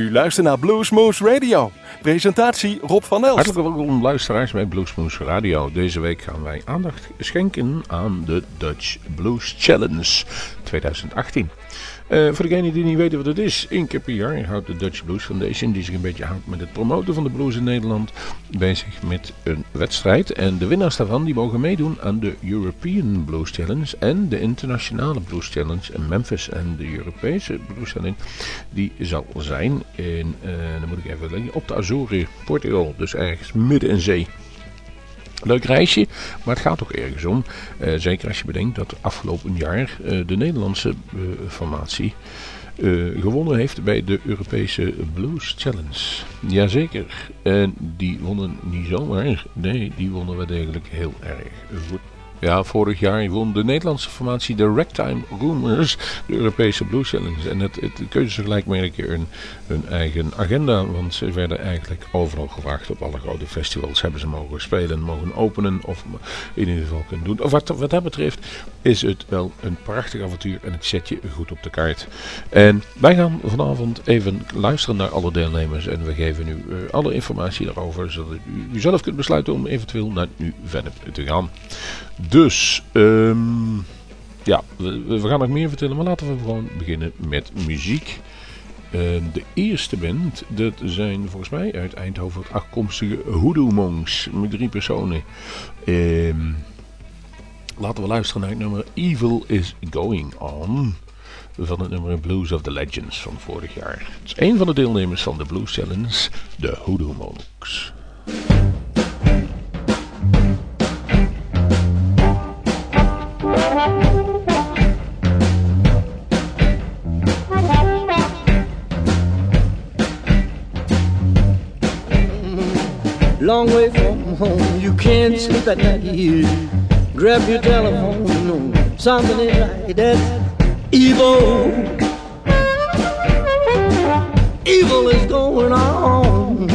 U luistert naar Bluesmoose Radio. Presentatie Rob van Elst. Hartelijk welkom luisteraars bij Bluesmoose Radio. Deze week gaan wij aandacht schenken aan de Dutch Blues Challenge 2018. Uh, voor degenen die niet weten wat het is, één keer per jaar houdt de Dutch Blues Foundation, die zich een beetje houdt met het promoten van de blues in Nederland, bezig met een wedstrijd. En de winnaars daarvan die mogen meedoen aan de European Blues Challenge en de Internationale Blues Challenge in Memphis. En de Europese Blues Challenge die zal zijn in, uh, dan moet ik even op de Azoren, Portugal, dus ergens midden in zee. Leuk reisje, maar het gaat toch ergens om. Uh, zeker als je bedenkt dat afgelopen jaar uh, de Nederlandse uh, formatie gewonnen heeft bij de Europese Blues Challenge. Jazeker. En die wonnen niet zomaar. Nee, die wonnen wel degelijk heel erg goed. Ja, vorig jaar won de Nederlandse formatie de Ragtime Rumors de Europese Blues Challenge. En het, het keuze ze gelijk maar een keer hun, eigen agenda. Want ze werden eigenlijk overal gevraagd op alle grote festivals. Hebben ze mogen spelen, mogen openen of in ieder geval kunnen doen. Of wat, wat dat betreft is het wel een prachtig avontuur en het zet je goed op de kaart. En wij gaan vanavond even luisteren naar alle deelnemers. En we geven u uh, alle informatie daarover. Zodat u zelf kunt besluiten om eventueel naar nu verder te gaan. Dus, um, ja, we, gaan nog meer vertellen, maar laten we gewoon beginnen met muziek. Uh, de eerste band, dat zijn volgens mij uit Eindhoven afkomstige Hoodoo Monks, met drie personen. Um, laten we luisteren naar het nummer Evil is Going On van het nummer Blues of the Legends van vorig jaar. Het is een van de deelnemers van de Blues Challenge, de Hoodoo Monks. Long way from home. You can't sleep at night. Grab your telephone, know something ain't right. That's evil. Evil is going on.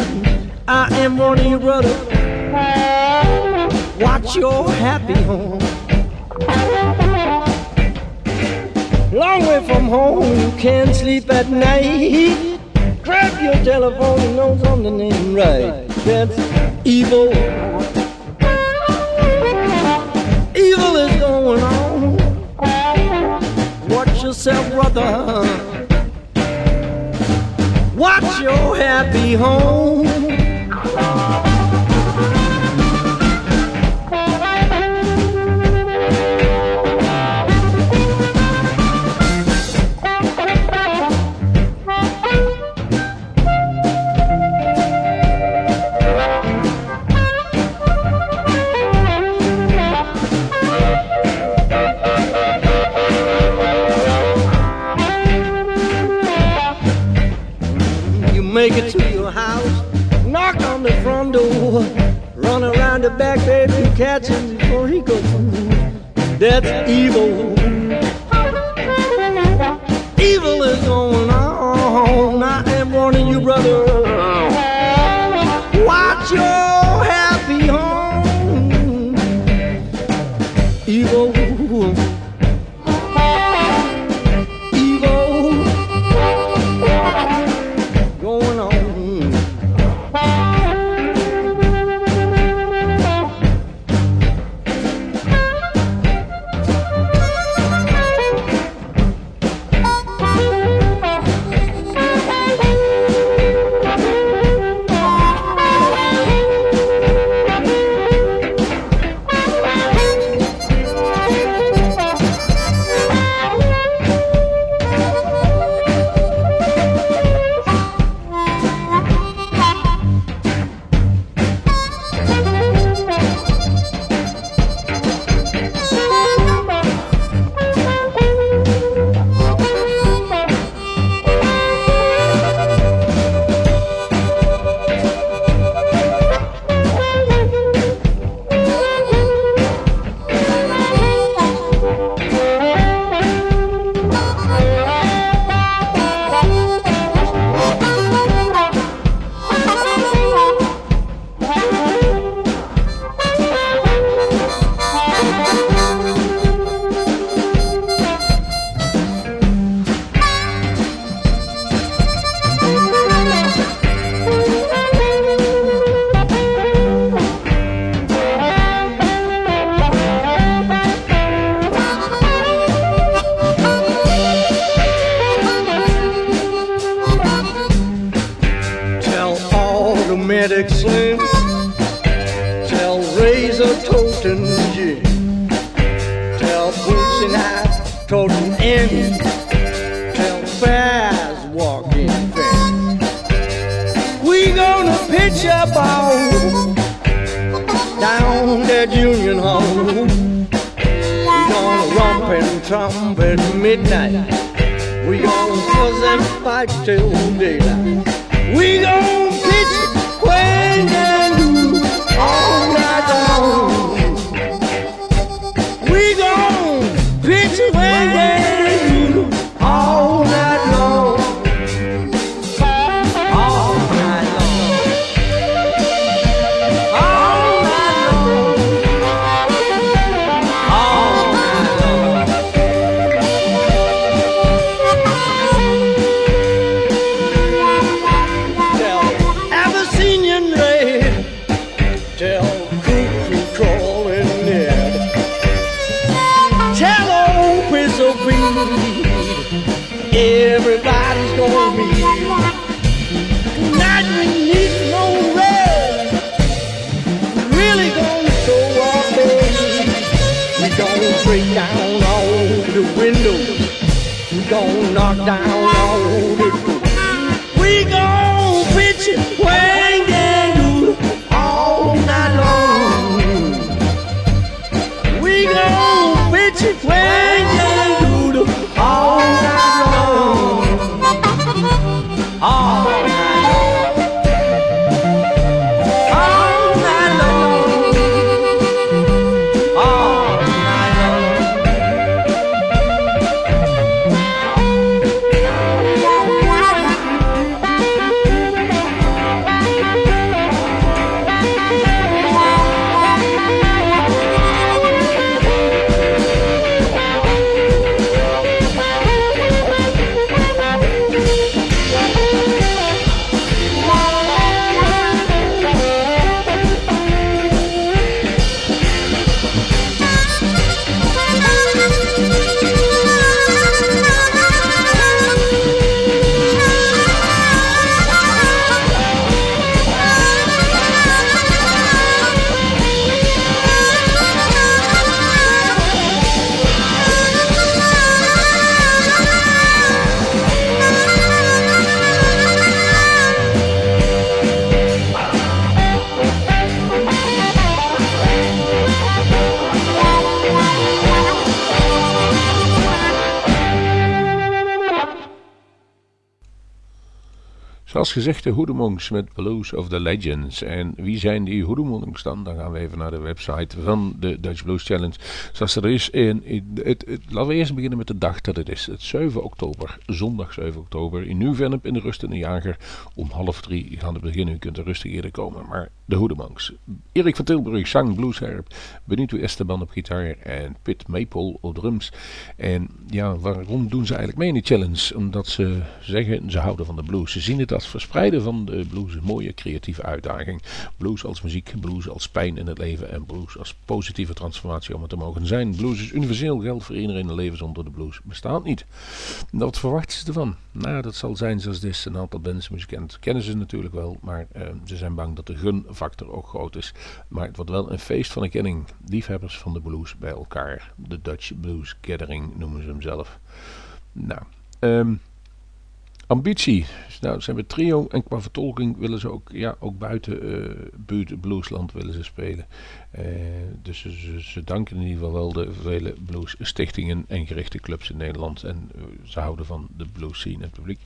I am warning you, brother. Watch your happy home. Long way from home, you can't sleep at night. Grab your telephone, you know something ain't right. That's evil. Evil is going on. Watch yourself, brother. Watch your happy home. Back, baby, catch him before he goes. That's evil. Evil is going on. I am warning you, brother. Watch your happy home. Evil. Walking. We gonna pitch a ball down that Union Hall. We gonna romp and tromp trumpet midnight. We gonna fuss and fight till daylight. We gonna Zoals gezegd, de Hoedemonks met Blues of the Legends. En wie zijn die Hoedemonks dan? Dan gaan we even naar de website van de Dutch Blues Challenge. Zoals er is in, het, laten we eerst beginnen met de dag dat het is. Het 7 oktober, zondag 7 oktober, in Nieuw-Vennep in de Rustende Jager. Om half drie gaan we beginnen. U kunt er rustig eerder komen. Maar de Hoedemonks. Erik van Tilburg, zang, bluesherp. Benito Esteban op gitaar en Pit Maple op drums. En ja, waarom doen ze eigenlijk mee in die challenge? Omdat ze zeggen, ze houden van de blues. Ze zien het als verspreiden van de blues een mooie creatieve uitdaging. Blues als muziek, blues als pijn in het leven en blues als positieve transformatie om het te mogen zijn. Blues is universeel, geldt voor iedereen. Een leven zonder de blues bestaat niet. Wat verwachten ze ervan? Nou, dat zal zijn zoals dit. Een aantal bands, muzikanten kennen ze natuurlijk wel, maar eh, ze zijn bang dat de gunfactor ook groot is. Maar het wordt wel een feest van erkenning. Liefhebbers van de blues bij elkaar. De Dutch Blues Gathering noemen ze hem zelf. Nou, ehm, ambitie. Nou, ze hebben trio en qua vertolking willen ze ook, ja, ook buiten buurt bluesland willen ze spelen. Eh, dus ze, ze, ze danken in ieder geval wel de vele bluesstichtingen en gerichte clubs in Nederland. En eh, ze houden van de blues scene en het publiek.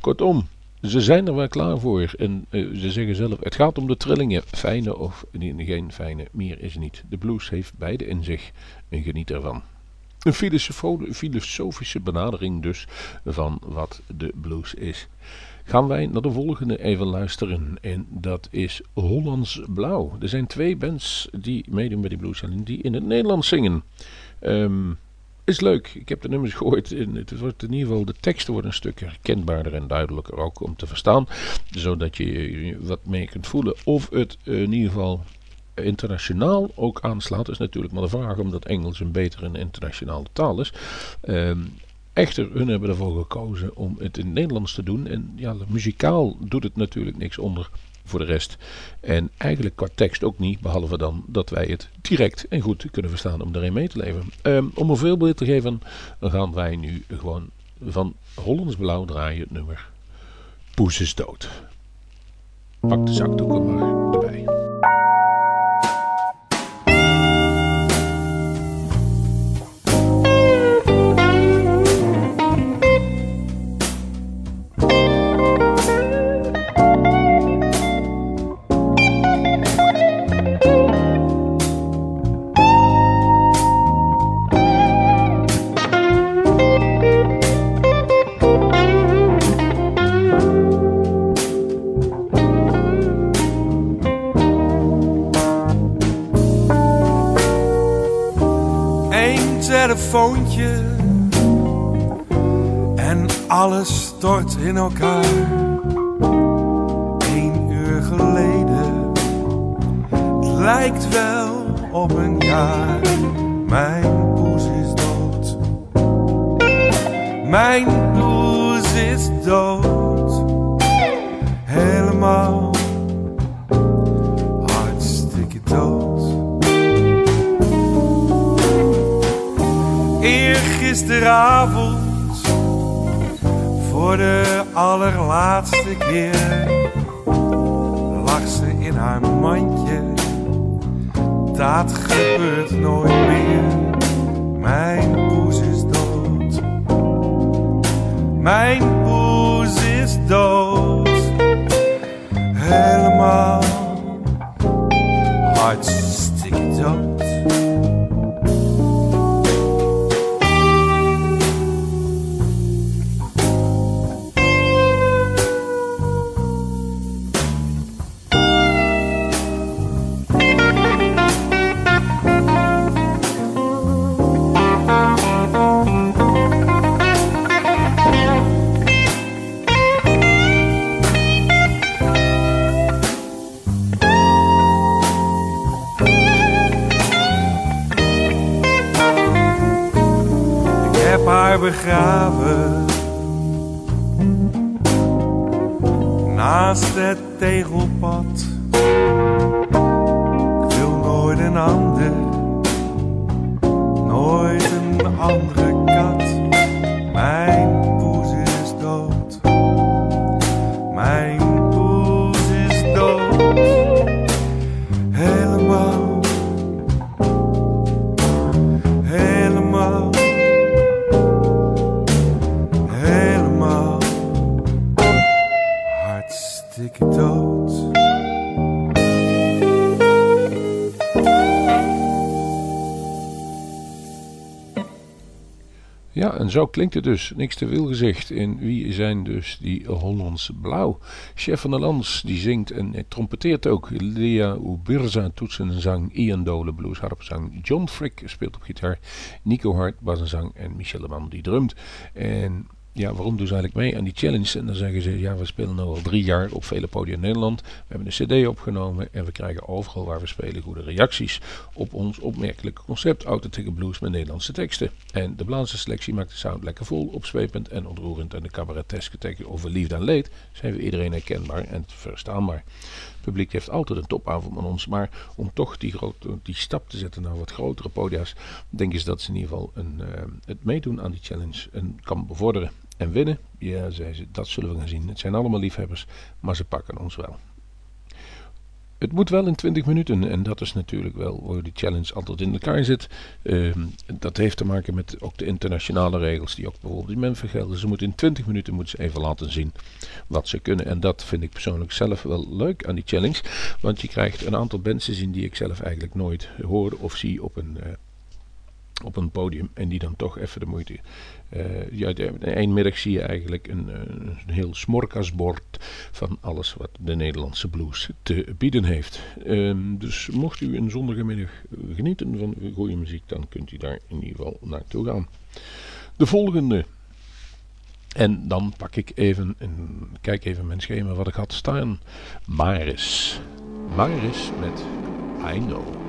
Kortom, ze zijn er wel klaar voor. En eh, ze zeggen zelf, het gaat om de trillingen. Fijne of geen fijne, meer is niet. De blues heeft beide in zich en geniet ervan. Een filosofische benadering dus van wat de blues is. Gaan wij naar de volgende even luisteren. En dat is Hollands Blauw. Er zijn twee bands die meedoen bij die blues Challenge die in het Nederlands zingen. Ehm, is leuk. Ik heb de nummers gehoord. En het wordt in ieder geval, de teksten worden een stuk herkenbaarder en duidelijker ook om te verstaan. Zodat je wat meer kunt voelen. Of het in ieder geval internationaal ook aanslaat. is natuurlijk maar de vraag omdat Engels een betere internationale taal is. Ehm, echter, hun hebben ervoor gekozen om het in het Nederlands te doen. En ja, muzikaal doet het natuurlijk niks onder voor de rest. En eigenlijk qua tekst ook niet, behalve dan dat wij het direct en goed kunnen verstaan om erin mee te leven. Um, om een voorbeeld te geven, gaan wij nu gewoon van Hollands Blauw draaien het nummer Poes is dood. Pak de zakdoeken maar erbij. Telefoontje en alles stort in elkaar. Eén uur geleden, het lijkt wel op een jaar. Mijn poes is dood, mijn poes is dood, helemaal gisteravond voor de allerlaatste keer lag ze in haar mandje. Dat gebeurt nooit meer. Mijn poes is dood. Mijn poes is dood. Helemaal Naast het tegelpad. Ik wil nooit een ander, nooit een andere en zo klinkt het dus. Niks te veel gezegd. En wie zijn dus die Hollands Blauw? Chef van de Lans, die zingt en trompeteert ook. Lea Ubirza toetsen en zang. Ian Dole blues harpzang. John Frick speelt op gitaar. Nico Hart bas en zang. En Michel de Man die drumt. En ja, waarom doen ze eigenlijk mee aan die challenge? En dan zeggen ze, ja, we spelen nu al drie jaar op vele podia in Nederland. We hebben een cd opgenomen en we krijgen overal waar we spelen goede reacties op ons opmerkelijke concept Authentic Blues met Nederlandse teksten. En de Blaanse selectie maakt de sound lekker vol, opzwepend en ontroerend. En de cabareteske teksten over liefde en leed zijn we iedereen herkenbaar en verstaanbaar publiek heeft altijd een topavond met ons. Maar om toch die, grote, die stap te zetten naar wat grotere podia's, denk ik dat ze in ieder geval een, uh, het meedoen aan die challenge en kan bevorderen. En winnen, ja, zei ze, dat zullen we gaan zien. Het zijn allemaal liefhebbers, maar ze pakken ons wel. Het moet wel in 20 minuten en dat is natuurlijk wel hoe die challenge altijd in elkaar zit. Uh, dat heeft te maken met ook de internationale regels die ook bijvoorbeeld in Memphis gelden. Ze moeten in 20 minuten moeten ze even laten zien wat ze kunnen. En dat vind ik persoonlijk zelf wel leuk aan die challenge. Want je krijgt een aantal te zien die ik zelf eigenlijk nooit hoor of zie op een... Uh, op een podium en die dan toch even de moeite. Uh, ja, middag zie je eigenlijk een, een heel smorkasbord van alles wat de Nederlandse blues te bieden heeft. Uh, dus mocht u een zondagmiddag genieten van goede muziek, dan kunt u daar in ieder geval naartoe gaan. De volgende. En dan pak ik even en kijk even mijn schema wat ik had staan. Maris. Maris met I Know.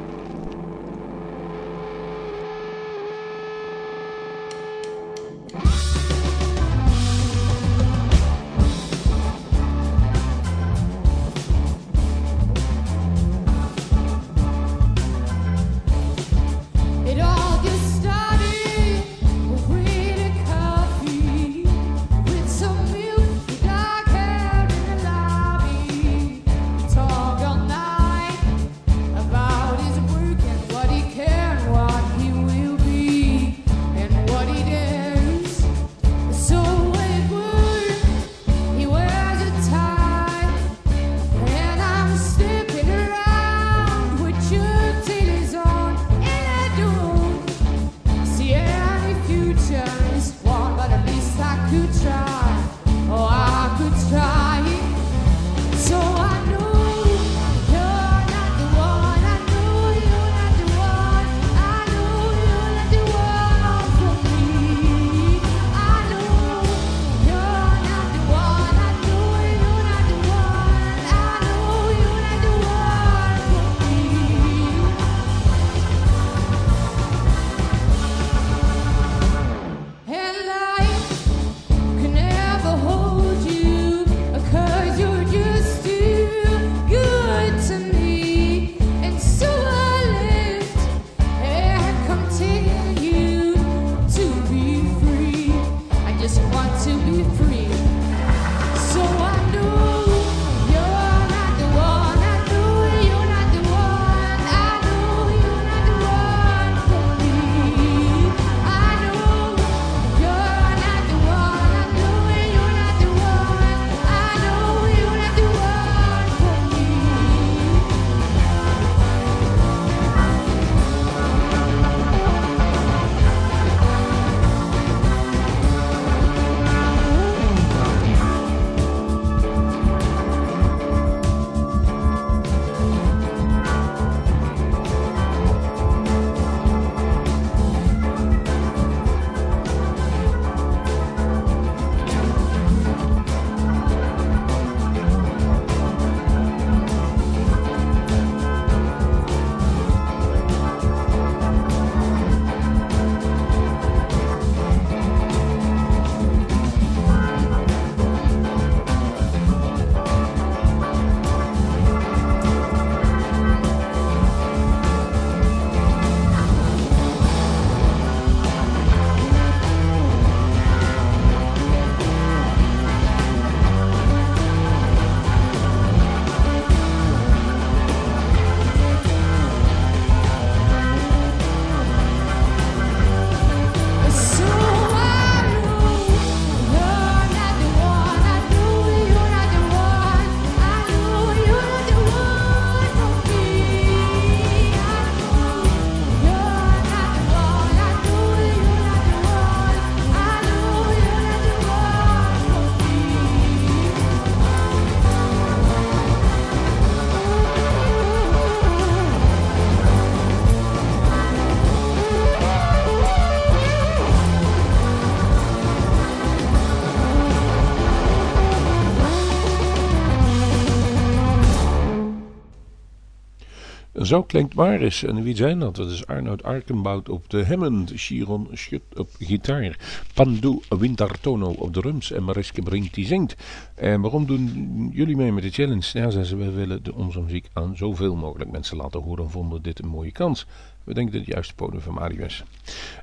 Zo klinkt Maris. En wie zijn dat? Dat is Arnoud Arkenbout op de Hammond, Chiron Schut op gitaar, Pandu Wintertono op drums en Mariske Brink die zingt. En waarom doen jullie mee met de challenge? Ja, ze, we willen de onze muziek aan zoveel mogelijk mensen laten horen en vonden dit een mooie kans. We denken dat het juiste podium van Mario.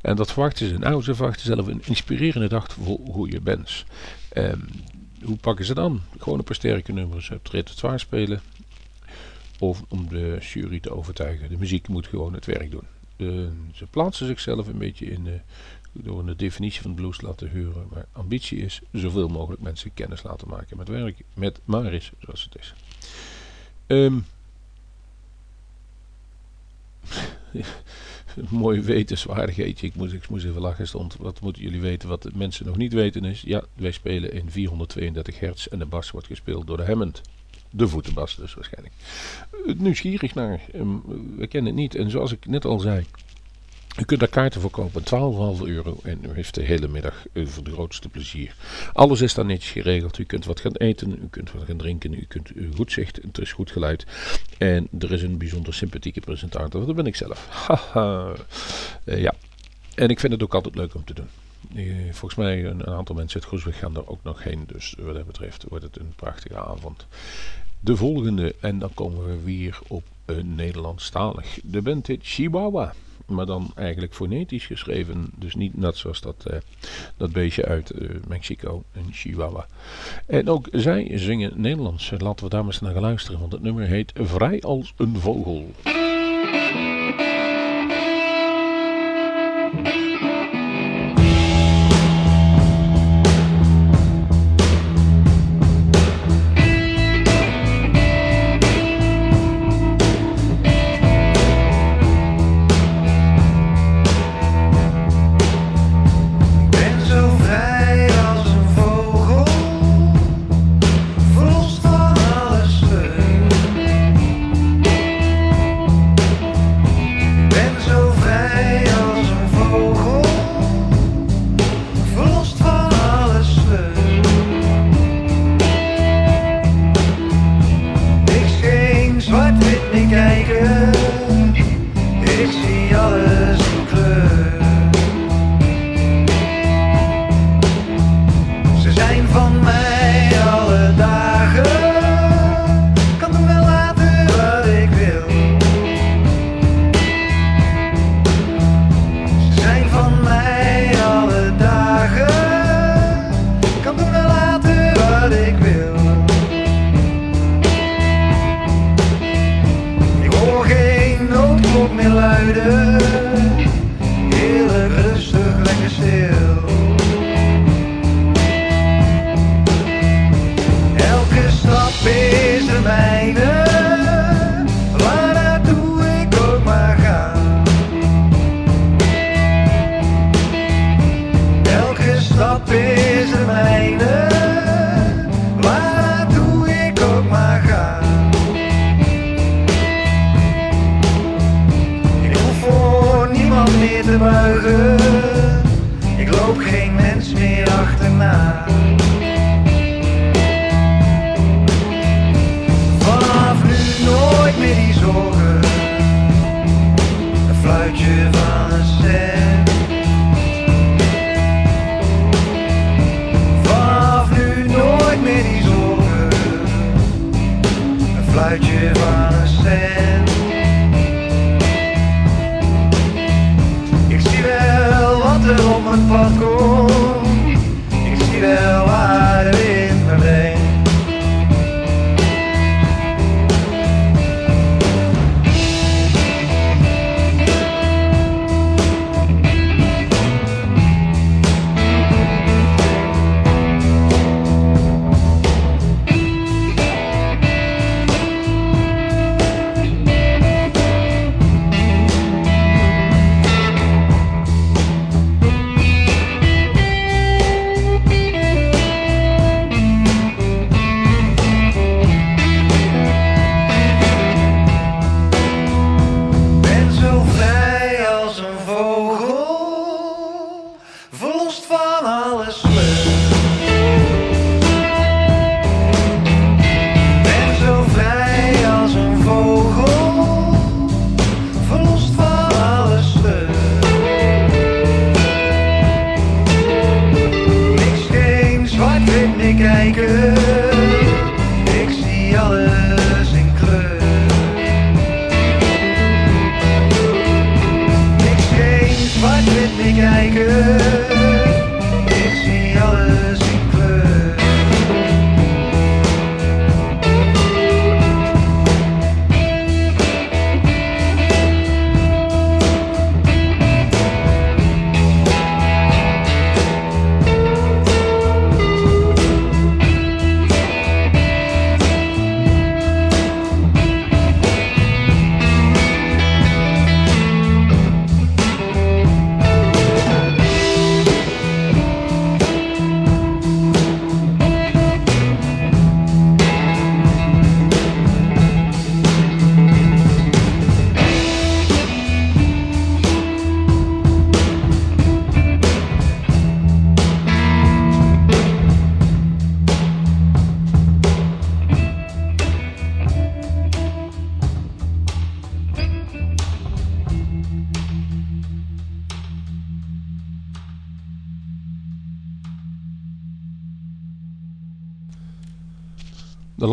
En dat verwachten ze nou. Ze verwachten zelf een inspirerende dag voor hoe je bent. Um, hoe pakken ze dan? Gewoon een paar sterke nummers het repertoire spelen. Of om de jury te overtuigen. De muziek moet gewoon het werk doen. ze plaatsen zichzelf een beetje in de, door een definitie van blues laten huren. Maar ambitie is zoveel mogelijk mensen kennis laten maken met werk. Met Maris, zoals het is. Een mooi wetenswaardigheidje. Ik moest, ik moest even lachen. Stond, wat moeten jullie weten wat de mensen nog niet weten is? Ja, wij spelen in 432 hertz en de bas wordt gespeeld door de Hammond. De voetenbas dus waarschijnlijk. Nieuwsgierig naar. Ehm, we kennen het niet. En zoals ik net al zei. U kunt daar kaarten voor kopen, 12,5 euro. En u heeft de hele middag voor de grootste plezier. Alles is daar netjes geregeld. U kunt wat gaan eten, u kunt wat gaan drinken, u kunt goed zicht, het is goed geluid. En er is een bijzonder sympathieke presentator, dat ben ik zelf. Haha. Uh, ja. En ik vind het ook altijd leuk om te doen. Volgens mij een, een, aantal mensen uit Groesbeek gaan er ook nog heen. Dus wat dat betreft wordt het een prachtige avond. De volgende, en dan komen we weer op een Nederlandstalig. De band Chihuahua maar dan eigenlijk fonetisch geschreven. Dus niet net zoals dat, uh, dat beestje uit uh, Mexico, een chihuahua. En ook zij zingen Nederlands. Laten we daar maar eens naar gaan luisteren, want het nummer heet Vrij als een vogel.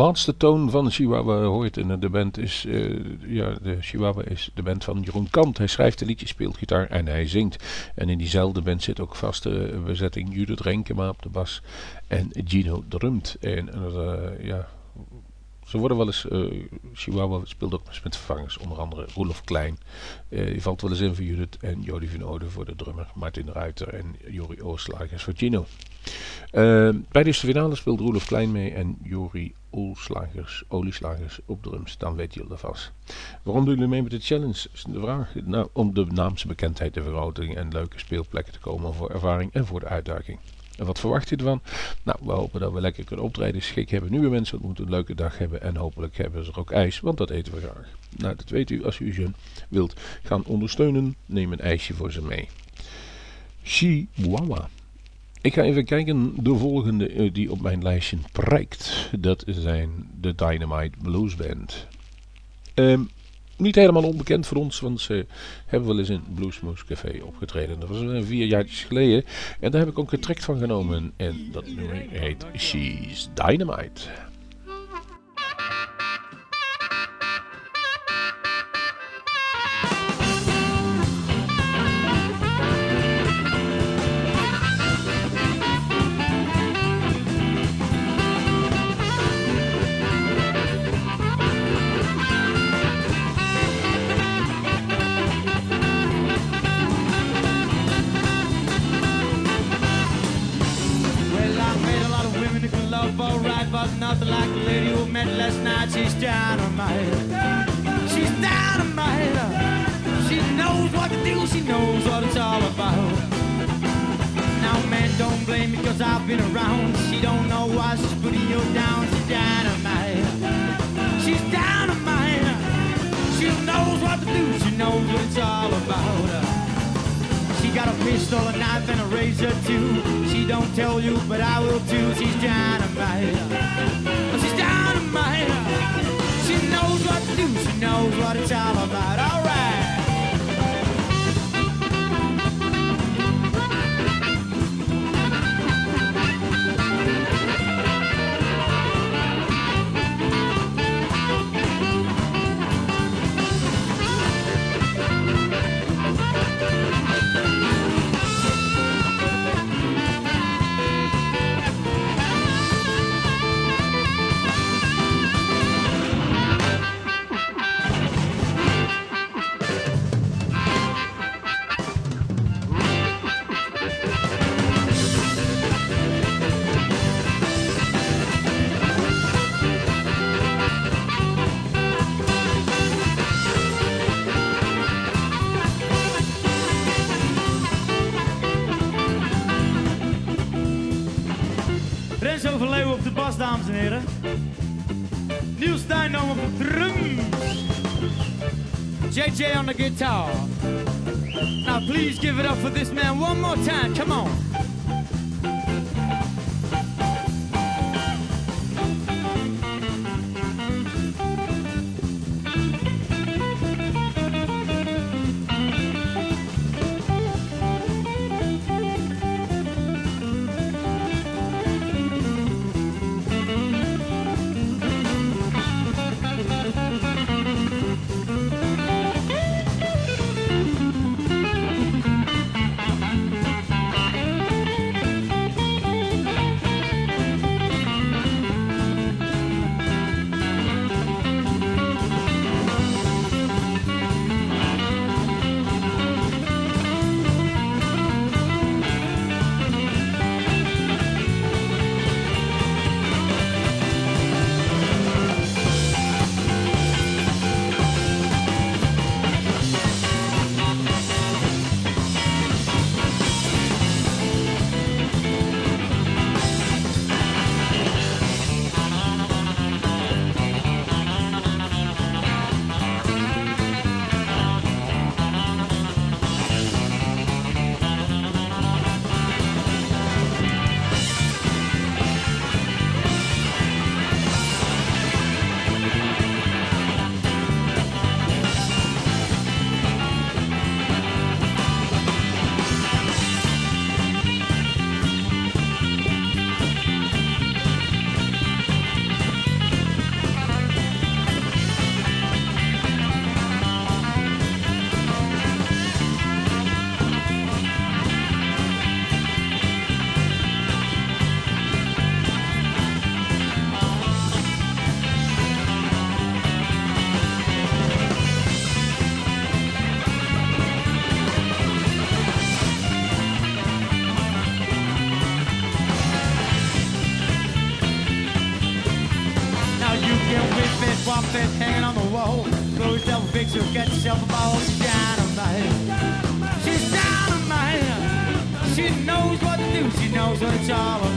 Laatste toon van Chihuahua hoort in de band is, uh, ja, de Chihuahua is de band van Jeroen Kant. Hij schrijft de liedjes, speelt gitaar en hij zingt. En in diezelfde band zit ook vaste bezetting Judith Renkema op de bas en Gino drumt. En ja, ze worden wel eens, Chihuahua speelt ook met vervangers, onder andere Roelof Klein. Uh, die valt wel eens in voor Judith en Jody van Ode voor de drummer, Martin Ruiter en Jori Ooslagers voor Gino. Uh, bij de finale speelt Roelof Klein mee en Jori Olslagers, Olieslagers op drums. Dan weet je dat vast. Waarom doen jullie mee met de challenge? Is de vraag. Nou, om de naamsbekendheid te vergroten en leuke speelplekken te komen voor ervaring en voor de uitdaging. En wat verwacht je ervan? Nou, we hopen dat we lekker kunnen optreden. Schik hebben nieuwe mensen moeten een leuke dag hebben. En hopelijk hebben ze er ook ijs, want dat eten we graag. Nou, dat weet u als u ze wilt gaan ondersteunen. Neem een ijsje voor ze mee. Chihuahua. Ik ga even kijken, de volgende eh, die op mijn lijstje prijkt. Dat zijn de Dynamite Blues Band. Um, niet helemaal onbekend voor ons, want ze hebben wel eens in Bluesmoose Café opgetreden. Dat was een vier jaartjes geleden. En daar heb ik ook een track van genomen. En dat nummer heet She's Dynamite. JJ on the guitar. Now please give it up for this man one more time. Come on. thousand dollars.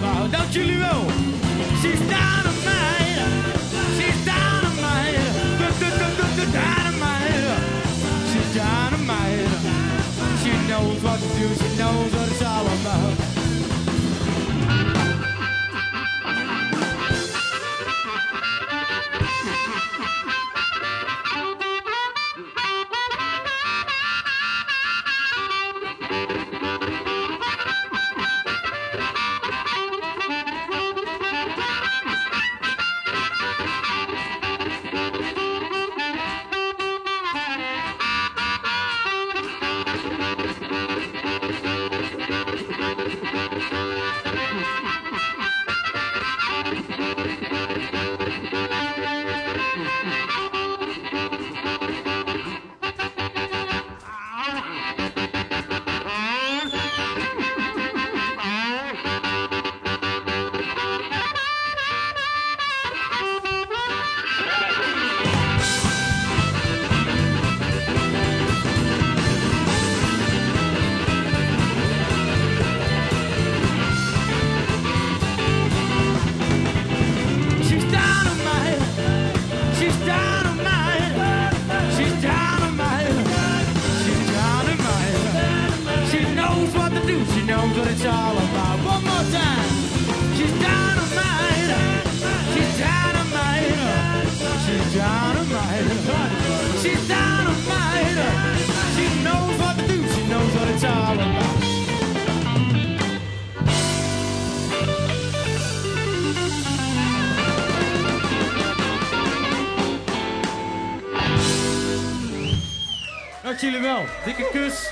Dikke kus.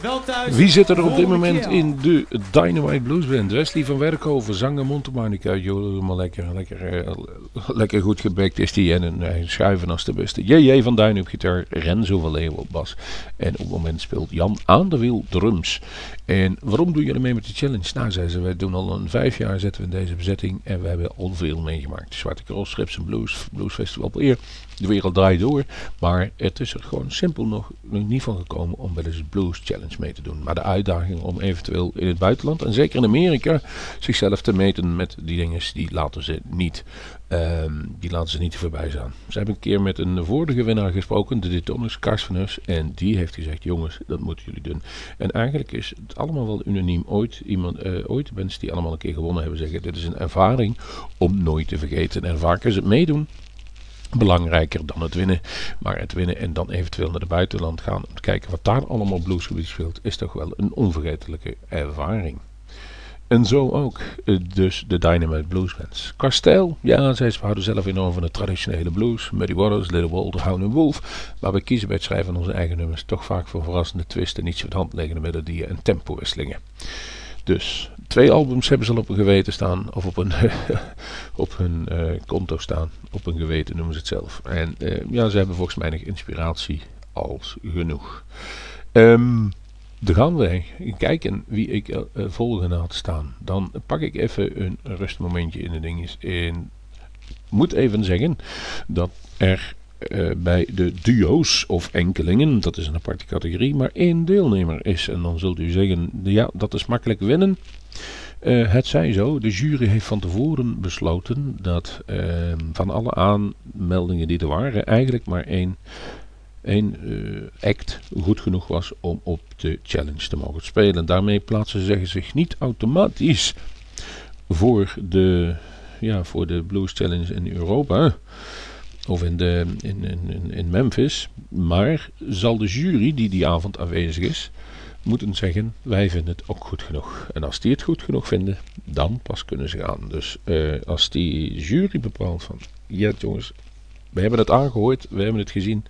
Wel thuis. Wie zit er op dit moment in de Dynamite Blues Band? Wesley van Werkhoven, zanger mondharmonica. Helemaal lekker, lekker, eh, lekker goed gebekt is die. En een eh, schuiven als de beste. J.J. van Duin op gitaar. Renzo van Leeuwen op bas. En op het moment speelt Jan aan de wiel drums. En waarom doen jullie mee met de challenge? Nou, zei ze, wij doen al een vijf jaar zitten we in deze bezetting. En we hebben al veel meegemaakt. Zwarte Cross, Strips en Blues, Blues Festival eer. De wereld draait door. Maar het is er gewoon simpel nog, nog niet van gekomen om bij deze Blues Challenge mee te doen. Maar de uitdaging om eventueel in het buitenland, en zeker in Amerika, zichzelf te meten met die dingen, die laten ze niet, ehm, die laten ze niet voorbij gaan. Ze hebben een keer met een vorige winnaar gesproken, de Detoners, Kars van Hus, en die heeft gezegd, jongens, dat moeten jullie doen. En eigenlijk is allemaal wel unaniem. Ooit, iemand, eh, ooit mensen die allemaal een keer gewonnen hebben zeggen, dit is een ervaring om nooit te vergeten. En vaak is het meedoen belangrijker dan het winnen. Maar het winnen en dan eventueel naar het buitenland gaan om te kijken wat daar allemaal bluesgebied speelt, is toch wel een onvergetelijke ervaring. En zo ook eh, dus de Dynamite Blues Bands. Kasteel, ja, zij houden zelf enorm van de traditionele blues. Muddy Waters, Little Walter, Hound Wolf. Maar we kiezen bij het schrijven van onze eigen nummers toch vaak voor verrassende twisten, niet zo de hand liggende melodieën en tempowisselingen. Dus twee albums hebben ze al op hun geweten staan, of op, een, op hun eh, konto staan. Op hun geweten noemen ze het zelf. En eh, ja, ze hebben volgens mij nog inspiratie als genoeg. Ehm, gaan wij kijken wie ik eh, eh, volgende had staan. Dan pak ik even een rustmomentje in de dinges. En moet even zeggen dat er eh, bij de duo's of enkelingen, dat is een aparte categorie, maar één deelnemer is. En dan zult u zeggen, ja, dat is makkelijk winnen. Het zij zo, de jury heeft van tevoren besloten dat eh, van alle aanmeldingen die er waren, eigenlijk maar één, één eh, act goed genoeg was om op de challenge te mogen spelen. Daarmee plaatsen ze zich niet automatisch voor de, ja, voor de Blues Challenge in Europa of in, de, in, in, in- in Memphis. Maar zal de jury die die avond aanwezig is, moeten zeggen: wij vinden het ook goed genoeg. En als die het goed genoeg vinden, dan pas kunnen ze gaan. Dus eh, als die jury bepaalt van: ja, jongens, we hebben het aangehoord, we hebben het gezien.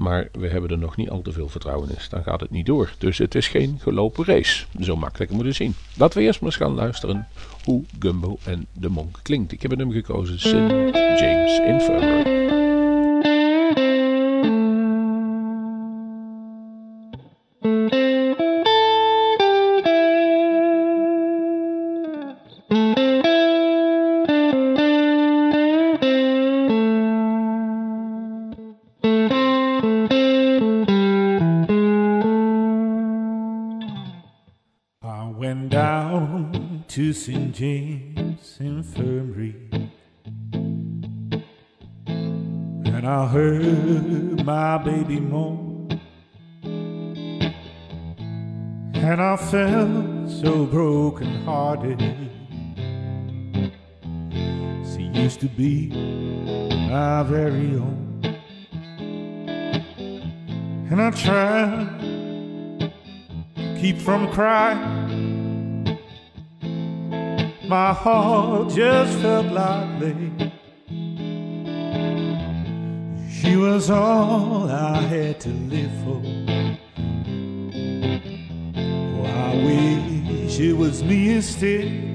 Maar we hebben er nog niet al te veel vertrouwen in. Dan gaat het niet door. Dus het is geen gelopen race. Zo makkelijk moeten zien. Laten we eerst maar eens gaan luisteren hoe Gumbo en de Monk klinkt. Ik heb hem gekozen. St. James Infirmary. St. James Infirmary. And I heard my baby moan. And I felt so broken hearted. She used to be my very own. And I tried to keep from crying. My heart just felt lead. She was all I had to live for. Oh, I wish it was me instead.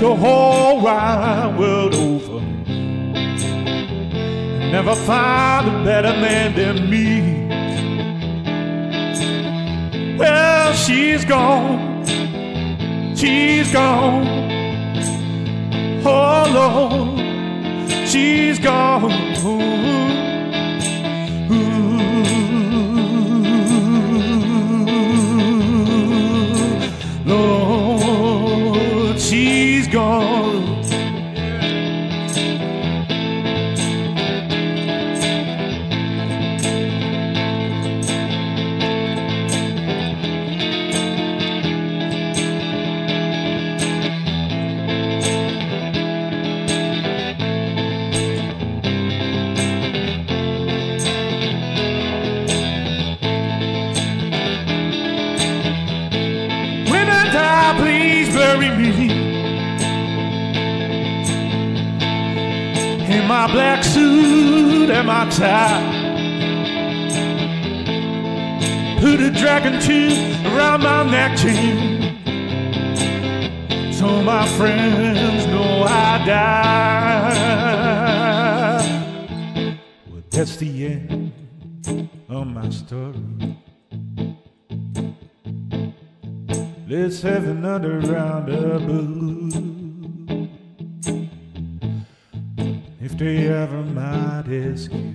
The whole wide world over. Never find a better man than me. Well, she's gone, she's gone. Oh Lord, she's gone. That's the end of my story. Let's have another round of blues. If they ever might ask you,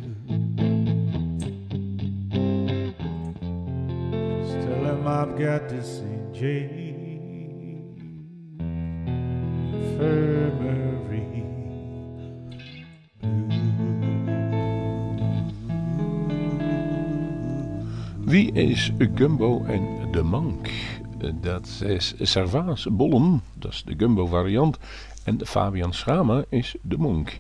just tell I've got the St. James Infirmary. Wie is Gumbo en de Monk? Eh, Dat is Servaas Bollem, dat is de Gumbo variant. En Fabian Schrama is de Monk.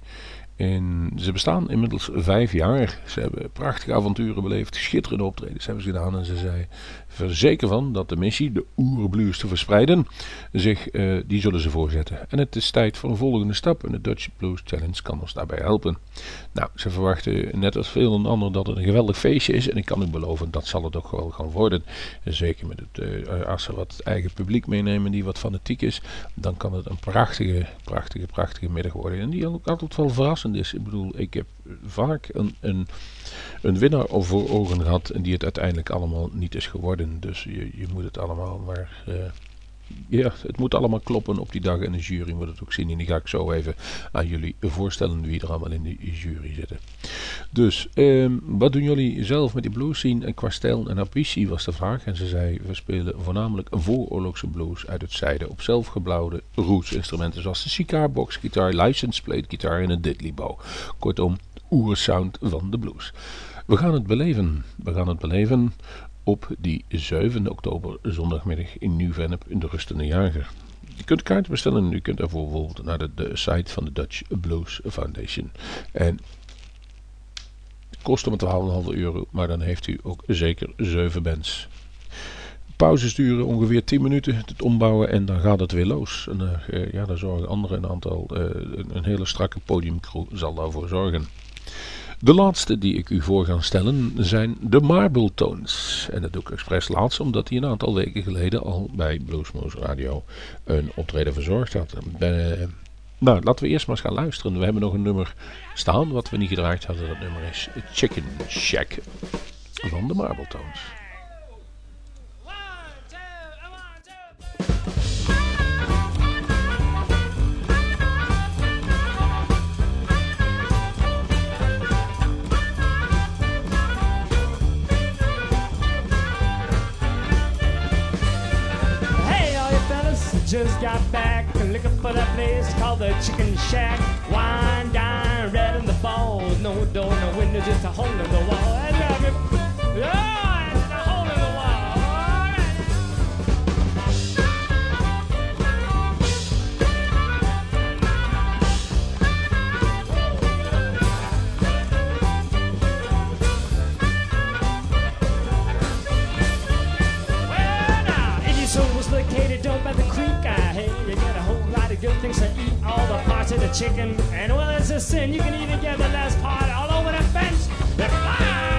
En ze bestaan inmiddels vijf jaar. Ze hebben prachtige avonturen beleefd, schitterende optredens hebben ze gedaan. En ze zei verzekerd van dat de missie, de oerblues te verspreiden, zich, eh, die zullen ze voorzetten. En het is tijd voor een volgende stap. En de Dutch Blues Challenge kan ons daarbij helpen. Nou, ze verwachten net als veel een ander dat het een geweldig feestje is. En ik kan u beloven, dat zal het ook wel gaan worden. En zeker met het, eh, als ze wat eigen publiek meenemen die wat fanatiek is, dan kan het een prachtige, prachtige, prachtige middag worden. En die ook altijd wel verrassend is. Ik bedoel, ik heb vaak een, een, een winnaar voor ogen gehad en die het uiteindelijk allemaal niet is geworden. Dus je, je moet het allemaal maar... eh, ja, het moet allemaal kloppen op die dag en de jury moet het ook zien. En die ga ik zo even aan jullie voorstellen wie er allemaal in de jury zitten. Dus, ehm, wat doen jullie zelf met die blues scene? En qua en ambitie was de vraag. En ze zei, we spelen voornamelijk vooroorlogse blues uit het zijde op zelfgeblauwde roots instrumenten zoals de sitar, boxgitaar, license plate gitaar en een diddley bow. Kortom, oersound van de blues. We gaan het beleven. We gaan het beleven op die 7 oktober zondagmiddag in Nieuw-Vennep in de Rustende Jager. Je kunt kaarten bestellen en u kunt daarvoor bijvoorbeeld naar de, site van de Dutch Blues Foundation. En het kost om 12,5 euro, maar dan heeft u ook zeker 7 bands. Pauzes duren ongeveer 10 minuten, het ombouwen en dan gaat het weer los. En uh, ja, daar zorgen anderen een aantal, uh, een hele strakke podiumcrew zal daarvoor zorgen. De laatste die ik u voor ga stellen zijn de Marble Tones. En dat doe ik expres laatst omdat hij een aantal weken geleden al bij Bluesmoose Radio een optreden verzorgd had. Ben, nou, laten we eerst maar eens gaan luisteren. We hebben nog een nummer staan wat we niet gedraaid hadden. Dat nummer is Chicken Shack van de Marble Tones. Got back looking for that place called the Chicken Shack. Wine, dine, red in the fall. No door, no window, just a hole in the wall. Good things to eat. All the parts of the chicken, and well, it's a sin. You can even get the last part all over the fence. They fly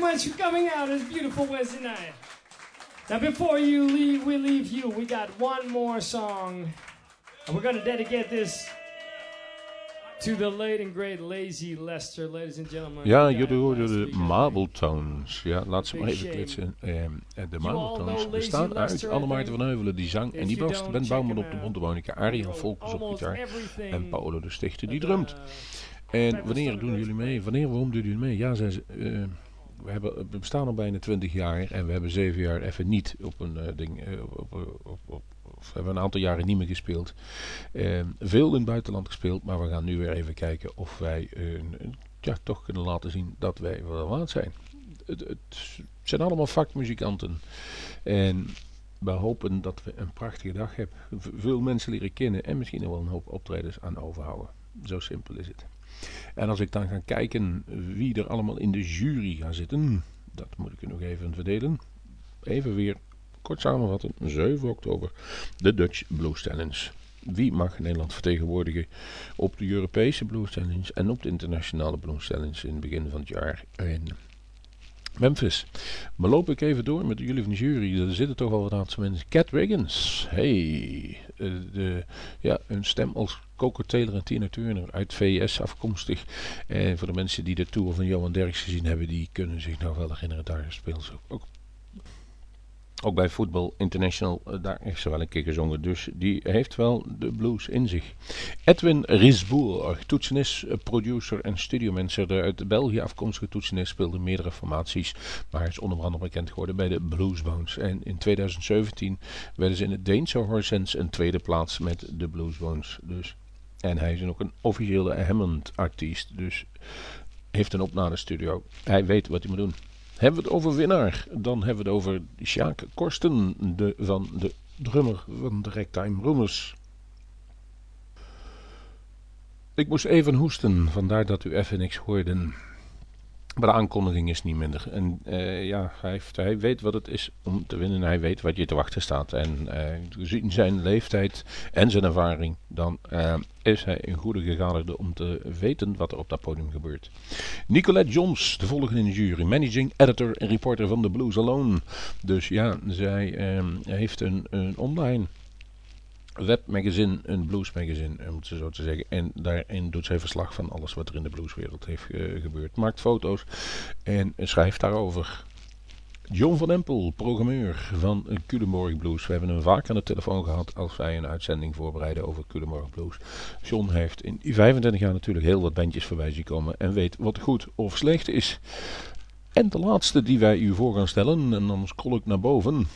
very much for coming out this beautiful Wednesday night. Now, before you leave, we leave you. We got one more song, and we're going to dedicate this to the late and great Lazy Lester, ladies and gentlemen. Ja, jullie hoorden de. Marble Tones. Ja, laat ze maar even shame. klitsen. Ehm, en de Marble Tones bestaan uit Lester, I Anne Maarten think. van Heuvelen, die zang. En die don't, Ben Bouwman op de mondharmonica, Ariel wrote Volkers op gitaar en Paolo de Stichter die drumt. uh, En wanneer doen jullie mee? Wanneer, waarom doen jullie mee? Ja, zei ze, eh, we, hebben, we bestaan al bijna 20 jaar en we hebben zeven jaar even niet op een eh, ding, eh, op, op, op, of we hebben een aantal jaren niet meer gespeeld. Eh, veel in het buitenland gespeeld, maar we gaan nu weer even kijken of wij ja, toch kunnen laten zien dat wij wel waard zijn. Het, het zijn allemaal vakmuzikanten. En we hopen dat we een prachtige dag hebben. Veel mensen leren kennen en misschien nog wel een hoop optredens aan overhouden. Zo simpel is het. En als ik dan ga kijken wie er allemaal in de jury gaan zitten, dat moet ik u nog even verdelen. Even weer kort samenvatten. 7 oktober, de Dutch Blues Challenge. Wie mag Nederland vertegenwoordigen op de Europese Blues Challenge en op de internationale Blues Challenge in het begin van het jaar in Memphis. Maar loop ik even door met jullie van de jury. Er zitten toch wel wat aantal mensen. Cat Wiggins. Hey. eh, de, ja, een stem als Coco Taylor en Tina Turner uit VS afkomstig. En voor de mensen die de tour van Johan Derks gezien hebben, die kunnen zich nog wel herinneren. Daar speelt ze ook, ook, bij Football International. eh, daar heeft ze wel een keer gezongen. Dus die heeft wel de blues in zich. Edwin Risboer, toetsenist, eh, producer en studiomanager. Uit België afkomstige toetsenist speelde meerdere formaties. Maar hij is onder andere bekend geworden bij de Bluesbones. En in 2017 werden ze in het Deense Horsens een tweede plaats met de Bluesbones. Dus, en hij is ook een officiële Hammond-artiest. Dus heeft een opnadestudio. Hij weet wat hij moet doen. Hebben we het over winnaar, dan hebben we het over Sjaak Korsten de, van de drummer van de Ragtime Roomers. Ik moest even hoesten, vandaar dat u even niks hoorde. Maar de aankondiging is niet minder. En eh, ja, hij, weet wat het is om te winnen. Hij weet wat je te wachten staat. En eh, gezien zijn leeftijd en zijn ervaring, dan eh, is hij een goede gegadigde om te weten wat er op dat podium gebeurt. Nicolette Johns, de volgende in de jury. Managing editor en reporter van The Blues Alone. Dus ja, zij eh, heeft een, een online webmagazine, een bluesmagazine, om het zo te zeggen. En daarin doet zij verslag van alles wat er in de blueswereld heeft eh, gebeurd. Maakt foto's en schrijft daarover. John van Empel, programmeur van Culemborg Blues. We hebben hem vaak aan de telefoon gehad als wij een uitzending voorbereiden over Culemborg Blues. John heeft in die 25 jaar natuurlijk heel wat bandjes voorbij zien komen en weet wat goed of slecht is. En de laatste die wij u voor gaan stellen, en dan scroll ik naar boven,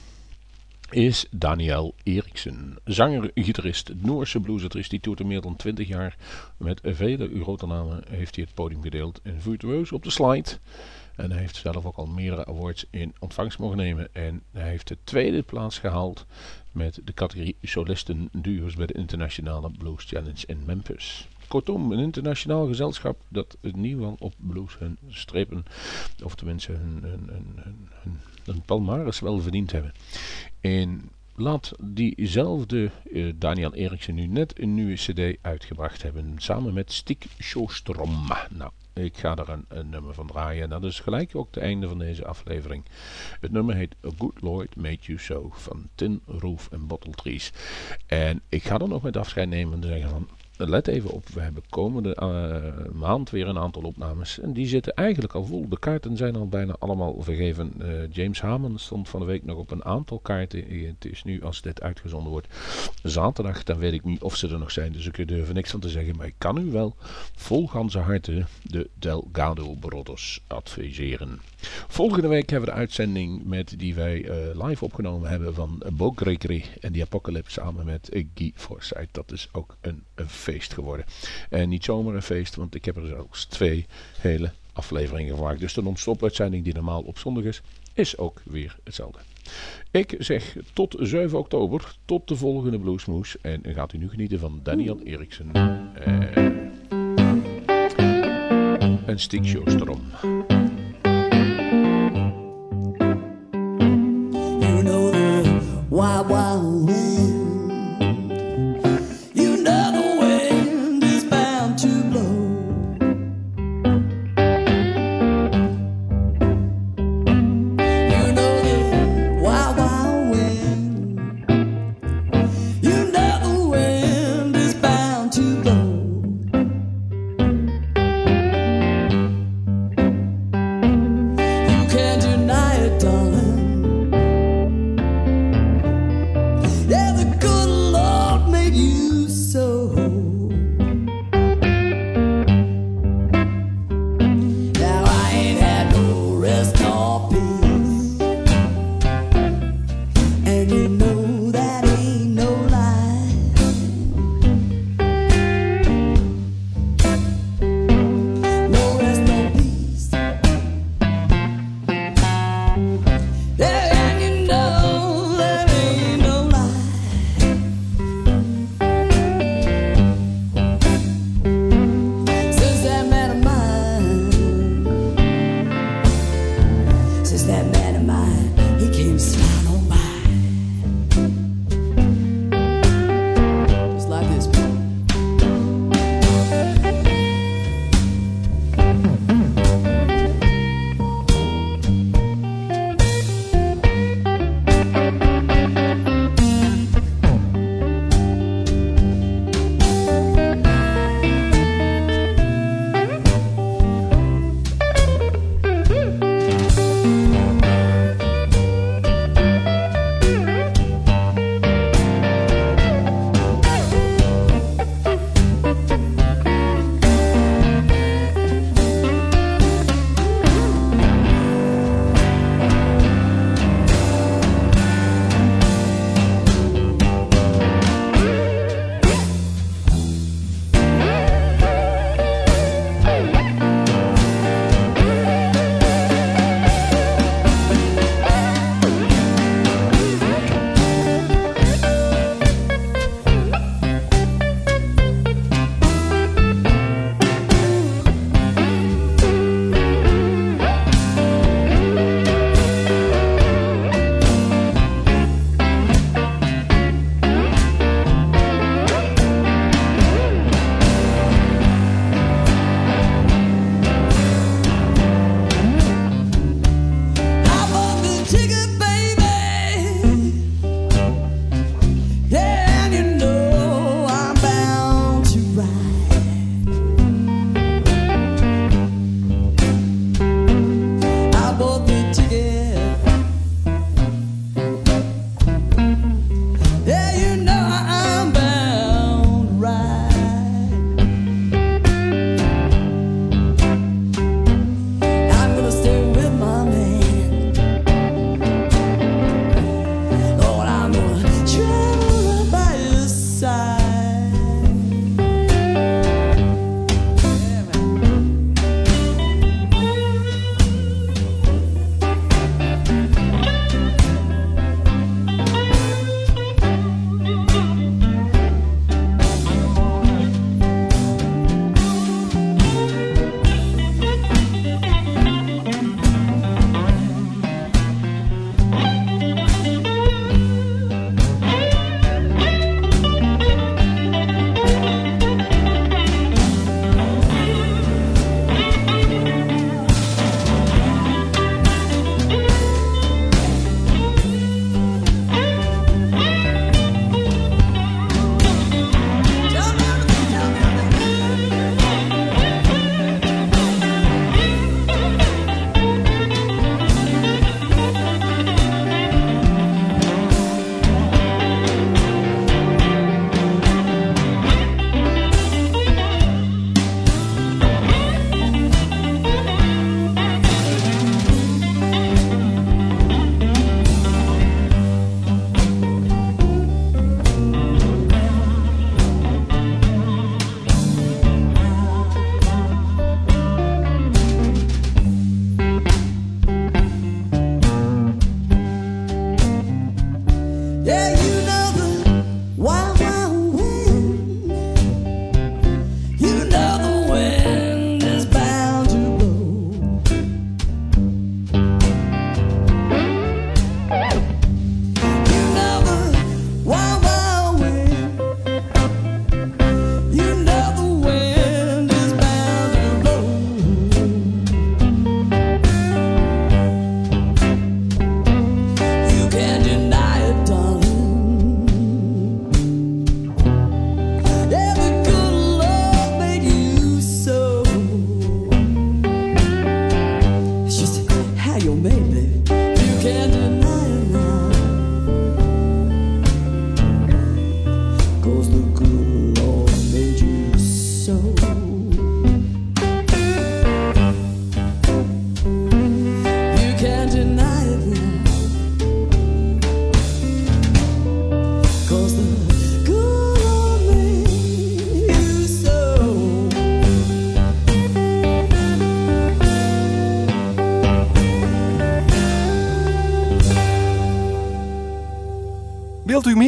is Daniel Eriksen. Zanger, gitarist, Noorse bluesartiest. Die toert al meer dan 20 jaar. Met vele grote namen heeft hij het podium gedeeld. En virtuoos op de slide. En hij heeft zelf ook al meerdere awards in ontvangst mogen nemen. En hij heeft de tweede plaats gehaald met de categorie solisten duo's bij de Internationale Blues Challenge in Memphis. Kortom, een internationaal gezelschap dat in ieder op blues hun strepen, of tenminste hun, hun, hun, hun, hun palmares wel verdiend hebben. En laat diezelfde uh, Daniel Eriksen nu net een nieuwe cd uitgebracht hebben, samen met Stig Sjostrom. Nou, ik ga daar een, een, nummer van draaien. En dat is gelijk ook het einde van deze aflevering. Het nummer heet A Good Lord Made You So van Tin Roof en Bottle Trees. En ik ga er nog met afscheid nemen en zeggen van... Let even op, we hebben komende uh, maand weer een aantal opnames. En die zitten eigenlijk al vol. De kaarten zijn al bijna allemaal vergeven. Uh, James Haman stond van de week nog op een aantal kaarten. Het is nu, als dit uitgezonden wordt, zaterdag. Dan weet ik niet of ze er nog zijn. Dus ik durf er niks van te zeggen. Maar ik kan u wel vol ganse harte de Delgado Brothers adviseren. Volgende week hebben we de uitzending met die wij live opgenomen hebben van Bo Gregory en die Apocalypse samen met Guy Forsyth. Dat is ook een, een feest geworden. En niet zomaar een feest, want ik heb er zelfs twee hele afleveringen gemaakt. Dus de non-stop uitzending die normaal op zondag is, is ook weer hetzelfde. Ik zeg tot 7 oktober, tot de volgende Bluesmoes. En gaat u nu genieten van Daniel Eriksen. En een Stig Sjostrom. You know